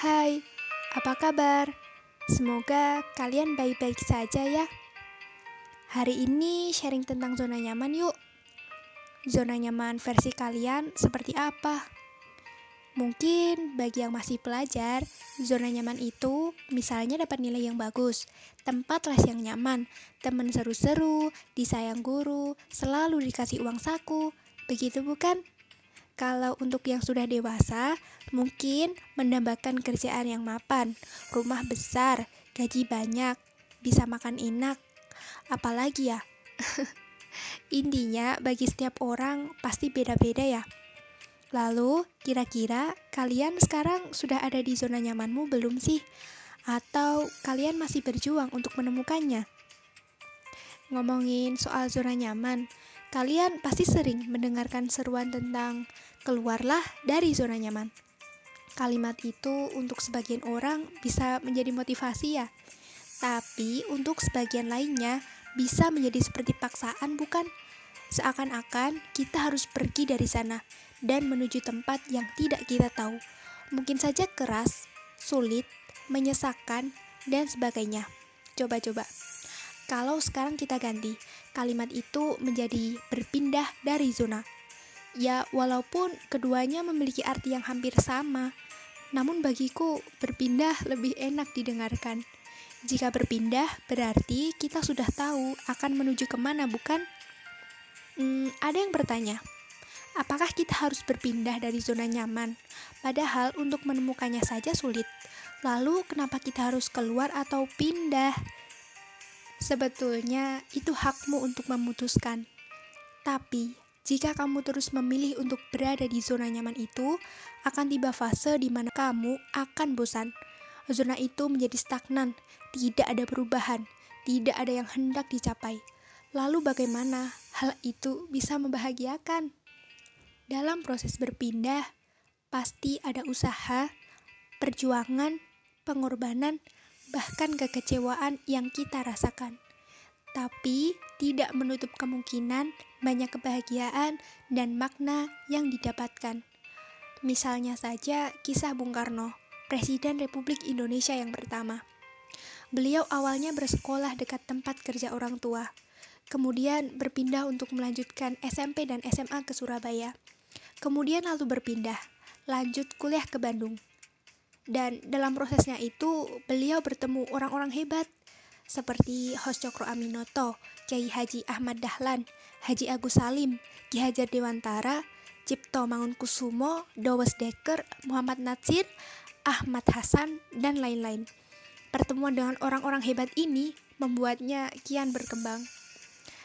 Hai, apa kabar? Semoga kalian baik-baik saja ya. Hari ini sharing tentang zona nyaman yuk. Zona nyaman versi kalian seperti apa? Mungkin bagi yang masih pelajar, zona nyaman itu misalnya dapat nilai yang bagus, tempat les yang nyaman, teman seru-seru, disayang guru, selalu dikasih uang saku. Begitu bukan? Kalau untuk yang sudah dewasa, mungkin mendambakan kerjaan yang mapan, rumah besar, gaji banyak, bisa makan enak. Apalagi ya? Intinya bagi setiap orang pasti beda-beda ya. Lalu, kira-kira kalian sekarang sudah ada di zona nyamanmu belum sih? Atau kalian masih berjuang untuk menemukannya? Ngomongin soal zona nyaman, kalian pasti sering mendengarkan seruan tentang keluarlah dari zona nyaman. Kalimat itu untuk sebagian orang bisa menjadi motivasi ya, tapi untuk sebagian lainnya bisa menjadi seperti paksaan bukan? Seakan-akan kita harus pergi dari sana dan menuju tempat yang tidak kita tahu. Mungkin saja keras, sulit, menyesakan, dan sebagainya. Coba-coba. Kalau sekarang kita ganti, kalimat itu menjadi berpindah dari zona Ya, walaupun keduanya memiliki arti yang hampir sama, namun bagiku berpindah lebih enak didengarkan. Jika berpindah, berarti kita sudah tahu akan menuju ke mana, bukan? Hmm, ada yang bertanya, apakah kita harus berpindah dari zona nyaman? Padahal untuk menemukannya saja sulit. Lalu, kenapa kita harus keluar atau pindah? Sebetulnya, itu hakmu untuk memutuskan. Tapi, jika kamu terus memilih untuk berada di zona nyaman itu, akan tiba fase di mana kamu akan bosan. Zona itu menjadi stagnan, tidak ada perubahan, tidak ada yang hendak dicapai. Lalu bagaimana hal itu bisa membahagiakan? Dalam proses berpindah, pasti ada usaha, perjuangan, pengorbanan, bahkan kekecewaan yang kita rasakan tapi tidak menutup kemungkinan banyak kebahagiaan dan makna yang didapatkan. Misalnya saja kisah Bung Karno, Presiden Republik Indonesia yang pertama. Beliau awalnya bersekolah dekat tempat kerja orang tua, kemudian berpindah untuk melanjutkan SMP dan SMA ke Surabaya. Kemudian lalu berpindah, lanjut kuliah ke Bandung. Dan dalam prosesnya itu, beliau bertemu orang-orang hebat seperti Hos Cokro Aminoto, Kiai Haji Ahmad Dahlan, Haji Agus Salim, Ki Hajar Dewantara, Cipto Mangunkusumo, Dawes Dekker, Muhammad Natsir, Ahmad Hasan, dan lain-lain. Pertemuan dengan orang-orang hebat ini membuatnya kian berkembang.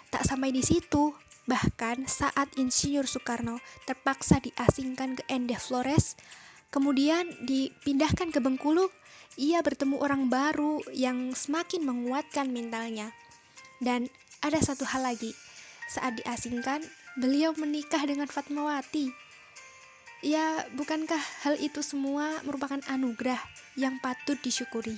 Tak sampai di situ, bahkan saat Insinyur Soekarno terpaksa diasingkan ke Ende Flores, kemudian dipindahkan ke Bengkulu, ia bertemu orang baru yang semakin menguatkan mentalnya. Dan ada satu hal lagi, saat diasingkan, beliau menikah dengan Fatmawati. Ya, bukankah hal itu semua merupakan anugerah yang patut disyukuri?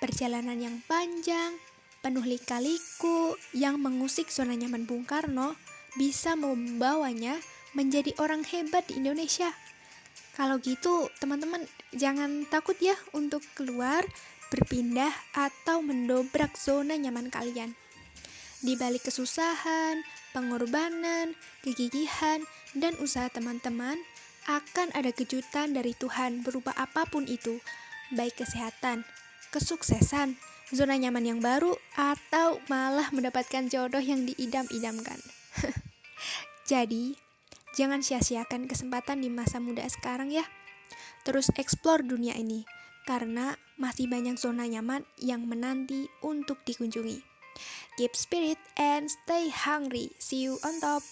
Perjalanan yang panjang, penuh lika-liku yang mengusik zona nyaman Bung Karno bisa membawanya menjadi orang hebat di Indonesia. Kalau gitu, teman-teman jangan takut ya untuk keluar, berpindah, atau mendobrak zona nyaman kalian. Di balik kesusahan, pengorbanan, kegigihan, dan usaha teman-teman, akan ada kejutan dari Tuhan berupa apa pun itu, baik kesehatan, kesuksesan, zona nyaman yang baru, atau malah mendapatkan jodoh yang diidam-idamkan. Jadi, Jangan sia-siakan kesempatan di masa muda sekarang ya. Terus explore dunia ini, karena masih banyak zona nyaman yang menanti untuk dikunjungi. Keep spirit and stay hungry. See you on top.